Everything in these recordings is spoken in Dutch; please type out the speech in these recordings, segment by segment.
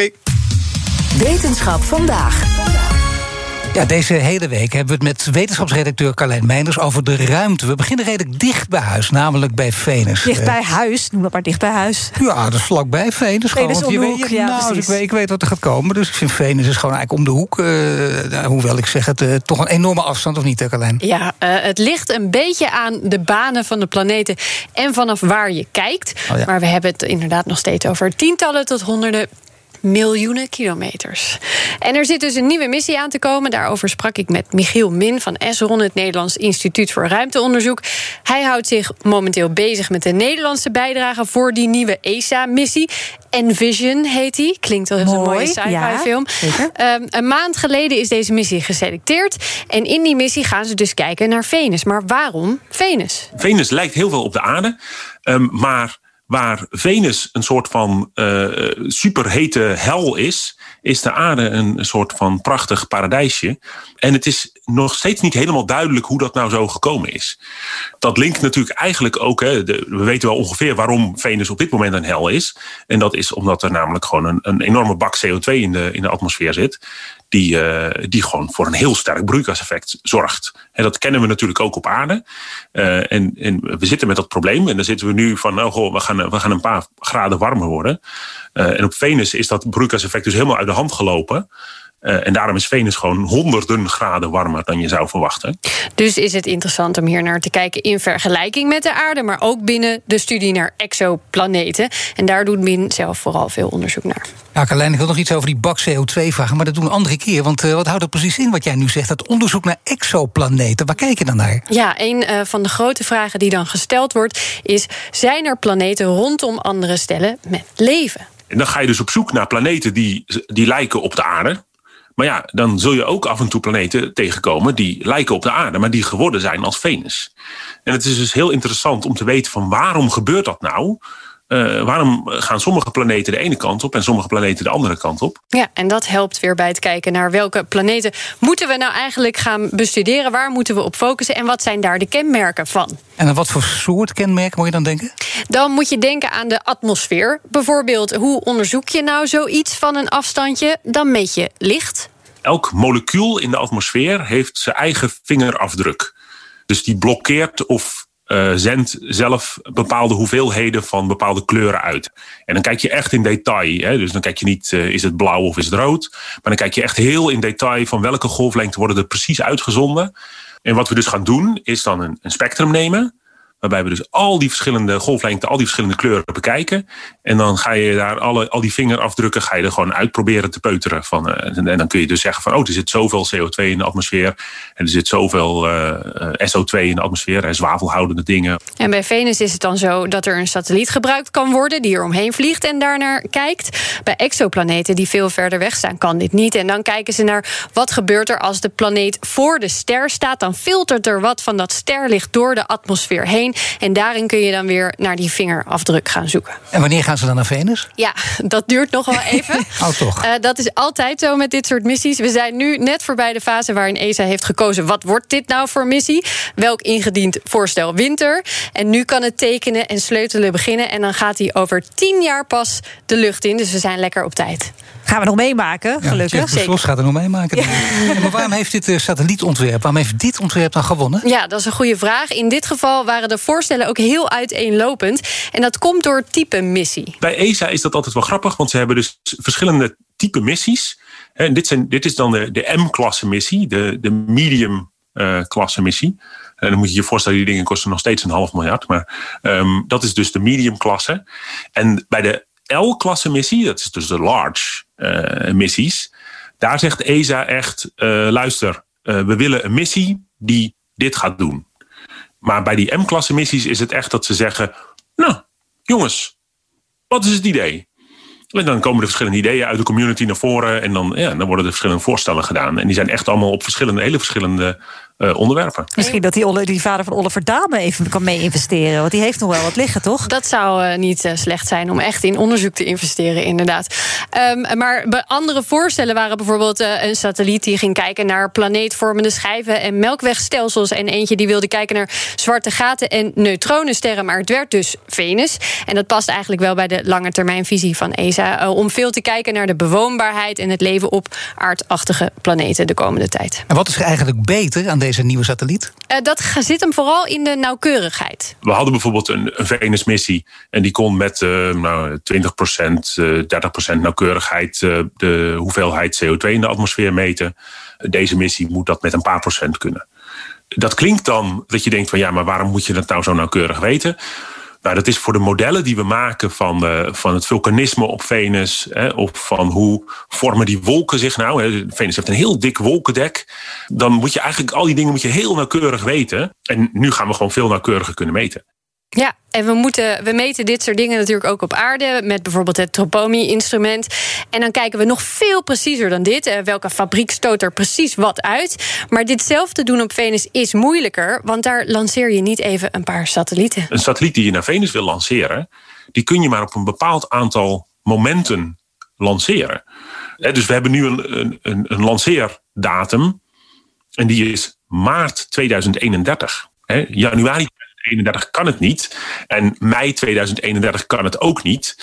Oké. Wetenschap vandaag. Ja, deze hele week hebben we het met wetenschapsredacteur Carlijn Meinders over de ruimte. We beginnen redelijk dicht bij huis, namelijk bij Venus. Dicht Eh, bij huis, noem dat maar dicht bij huis. Ja, dat is vlakbij Venus. gewoon, Venus want je om de weet, hoek, ja, nou, dus ik, weet, ik weet wat er gaat komen. Dus ik vind Venus is gewoon eigenlijk om de hoek. eh, nou, hoewel ik zeg het, eh, toch een enorme afstand, of niet, hè, Carlijn? Ja, eh, het ligt een beetje aan de banen van de planeten en vanaf waar je kijkt. Oh ja. Maar we hebben het inderdaad nog steeds over tientallen tot honderden miljoenen kilometers. En er zit dus een nieuwe missie aan te komen. Daarover sprak ik met Michiel Min van ESRON, het Nederlands Instituut voor Ruimteonderzoek. Hij houdt zich momenteel bezig met de Nederlandse bijdrage voor die nieuwe ESA-missie. Envision heet die. Klinkt wel als een Mooi, mooie sci-fi ja, film. Ehm, een maand geleden is deze missie geselecteerd. En in die missie gaan ze dus kijken naar Venus. Maar waarom Venus? Venus lijkt heel veel op de aarde, ehm, maar waar Venus een soort van eh, superhete hel is, is de aarde een soort van prachtig paradijsje. En het is nog steeds niet helemaal duidelijk hoe dat nou zo gekomen is. Dat linkt natuurlijk eigenlijk ook, hè, we weten wel ongeveer waarom Venus op dit moment een hel is. En dat is omdat er namelijk gewoon een, een enorme bak CO2 in de, in de atmosfeer zit die, eh, die gewoon voor een heel sterk broeikaseffect zorgt. En dat kennen we natuurlijk ook op aarde. Eh, en, en we zitten met dat probleem. En dan zitten we nu van, oh goh, we gaan, we gaan een paar graden warmer worden. Eh, en op Venus is dat broeikaseffect dus helemaal uit de hand gelopen. Eh, en daarom is Venus gewoon honderden graden warmer dan je zou verwachten. Dus is het interessant om hier naar te kijken in vergelijking met de aarde, maar ook binnen de studie naar exoplaneten. En daar doet Min zelf vooral veel onderzoek naar. Ja, Carlijn, ik wil nog iets over die bak CO2 vragen, maar dat doen we een andere keer. Want eh, wat houdt het precies in wat jij nu zegt? Dat onderzoek naar exoplaneten, waar kijk je dan naar? Ja, een eh, van de grote vragen die dan gesteld wordt is: zijn er planeten rondom andere sterren met leven? En dan ga je dus op zoek naar planeten die, die lijken op de aarde. Maar ja, dan zul je ook af en toe planeten tegenkomen die lijken op de aarde, maar die geworden zijn als Venus. En het is dus heel interessant om te weten van waarom gebeurt dat nou? Eh, waarom gaan sommige planeten de ene kant op en sommige planeten de andere kant op? Ja, en dat helpt weer bij het kijken naar welke planeten moeten we nou eigenlijk gaan bestuderen, waar moeten we op focussen en wat zijn daar de kenmerken van? En aan wat voor soort kenmerken moet je dan denken? Dan moet je denken aan de atmosfeer. Bijvoorbeeld, hoe onderzoek je nou zoiets van een afstandje? Dan meet je licht. Elk molecuul in de atmosfeer heeft zijn eigen vingerafdruk. Dus die blokkeert of eh, zendt zelf bepaalde hoeveelheden van bepaalde kleuren uit. En dan kijk je echt in detail. Hè? Dus dan kijk je niet, eh, is het blauw of is het rood? Maar dan kijk je echt heel in detail van welke golflengte worden er precies uitgezonden. En wat we dus gaan doen, is dan een, een spectrum nemen. Waarbij we dus al die verschillende golflengten, al die verschillende kleuren bekijken. En dan ga je daar alle, al die vingerafdrukken ga je er gewoon uit proberen te peuteren. Van, eh, en, en dan kun je dus zeggen van, oh, er zit zoveel CO2 in de atmosfeer. En er zit zoveel eh, eh, SO2 in de atmosfeer. En zwavelhoudende dingen. En bij Venus is het dan zo dat er een satelliet gebruikt kan worden die er omheen vliegt en daarnaar kijkt. Bij exoplaneten die veel verder weg staan, kan dit niet. En dan kijken ze naar wat gebeurt er als de planeet voor de ster staat. Dan filtert er wat van dat sterlicht door de atmosfeer heen. En daarin kun je dan weer naar die vingerafdruk gaan zoeken. En wanneer gaan ze dan naar Venus? Ja, dat duurt nog wel even. Oh, toch? Eh, dat is altijd zo met dit soort missies. We zijn nu net voorbij de fase waarin ESA heeft gekozen... wat wordt dit nou voor missie? Welk ingediend voorstel wint er? En nu kan het tekenen en sleutelen beginnen... en dan gaat hij over tien jaar pas de lucht in. Dus we zijn lekker op tijd. Gaan we nog meemaken, gelukkig. Jeff Bezos gaat er nog meemaken. Ja, maar waarom heeft dit eh, satellietontwerp, waarom heeft dit ontwerp dan gewonnen? Ja, dat is een goede vraag. In dit geval waren de voorstellen ook heel uiteenlopend. En dat komt door type missie. Bij ESA is dat altijd wel grappig, want ze hebben dus verschillende type missies. En dit, zijn, dit is dan de, de M-klasse missie, de, de medium-klasse missie. En dan moet je je voorstellen, die dingen kosten nog steeds een half miljard. Maar um, dat is dus de medium-klasse. En bij de L-klasse missie, dat is dus de large missies. Daar zegt ESA echt, uh, luister, uh, we willen een missie die dit gaat doen. Maar bij die M-klasse missies is het echt dat ze zeggen, nou, jongens, wat is het idee? En dan komen de verschillende ideeën uit de community naar voren. En dan, ja, dan worden er verschillende voorstellen gedaan. En die zijn echt allemaal op verschillende, hele verschillende uh, onderwerpen. Misschien dat die, die vader van Oliver Dame even kan mee investeren. Want die heeft nog wel wat liggen, toch? Dat zou uh, niet uh, slecht zijn om echt in onderzoek te investeren, inderdaad. Um, maar andere voorstellen waren bijvoorbeeld een satelliet die ging kijken naar planeetvormende schijven en melkwegstelsels. En eentje die wilde kijken naar zwarte gaten en neutronensterren. Maar het werd dus Venus. En dat past eigenlijk wel bij de lange termijnvisie van ESA. om veel te kijken naar de bewoonbaarheid en het leven op aardachtige planeten de komende tijd. En wat is er eigenlijk beter aan deze deze nieuwe satelliet? Uh, dat zit hem vooral in de nauwkeurigheid. We hadden bijvoorbeeld een, een Venus-missie. En die kon met uh, nou, 20% uh, 30% nauwkeurigheid de hoeveelheid CO2 in de atmosfeer meten. Deze missie moet dat met een paar procent kunnen. Dat klinkt dan dat je denkt van ja, maar waarom moet je dat nou zo nauwkeurig weten? Nou, dat is voor de modellen die we maken van, uh, van het vulkanisme op Venus. Hè, of van hoe vormen die wolken zich nou. Hè. Venus heeft een heel dik wolkendek. Dan moet je eigenlijk al die dingen moet je heel nauwkeurig weten. En nu gaan we gewoon veel nauwkeuriger kunnen meten. Ja, en we, moeten, we meten dit soort dingen natuurlijk ook op aarde. Met bijvoorbeeld het Tropomi-instrument. En dan kijken we nog veel preciezer dan dit. Welke fabriek stoot er precies wat uit. Maar ditzelfde doen op Venus is moeilijker. Want daar lanceer je niet even een paar satellieten. Een satelliet die je naar Venus wil lanceren. die kun je maar op een bepaald aantal momenten lanceren. Dus we hebben nu een, een, een lanceerdatum. En die is maart 2031. Januari 2031 kan het niet. En mei 2031 kan het ook niet.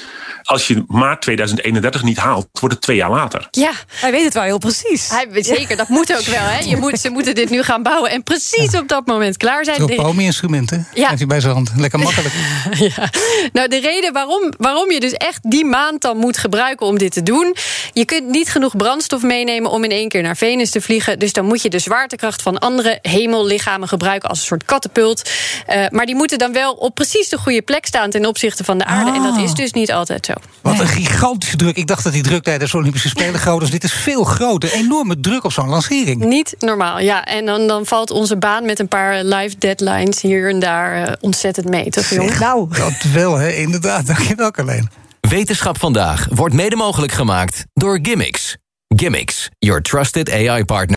Als je maart 2031 niet haalt, wordt het twee jaar later. Ja, hij weet het wel heel precies. Hij, zeker, dat moet ook wel. Hè. Je moet, ze moeten dit nu gaan bouwen en precies op dat moment klaar zijn. Tropomi-instrumenten. Ja. Heeft hij bij zijn hand. Lekker makkelijk. ja. Nou, de reden waarom, waarom je dus echt die maand dan moet gebruiken om dit te doen. Je kunt niet genoeg brandstof meenemen om in één keer naar Venus te vliegen. Dus dan moet je de zwaartekracht van andere hemellichamen gebruiken als een soort katapult. Uh, maar die moeten dan wel op precies de goede plek staan ten opzichte van de aarde. En dat is dus niet altijd zo. Wat een gigantische druk. Ik dacht dat die druk tijdens de Olympische Spelen groot was. Dit is veel groter. Enorme druk op zo'n lancering. Niet normaal, ja. En dan, dan valt onze baan met een paar live deadlines hier en daar uh, ontzettend mee, toch jongen? Nou, dat wel, hè? inderdaad. Dankjewel, Carleen. Wetenschap vandaag wordt mede mogelijk gemaakt door Gimmicks. Gimmicks, your trusted AI partner.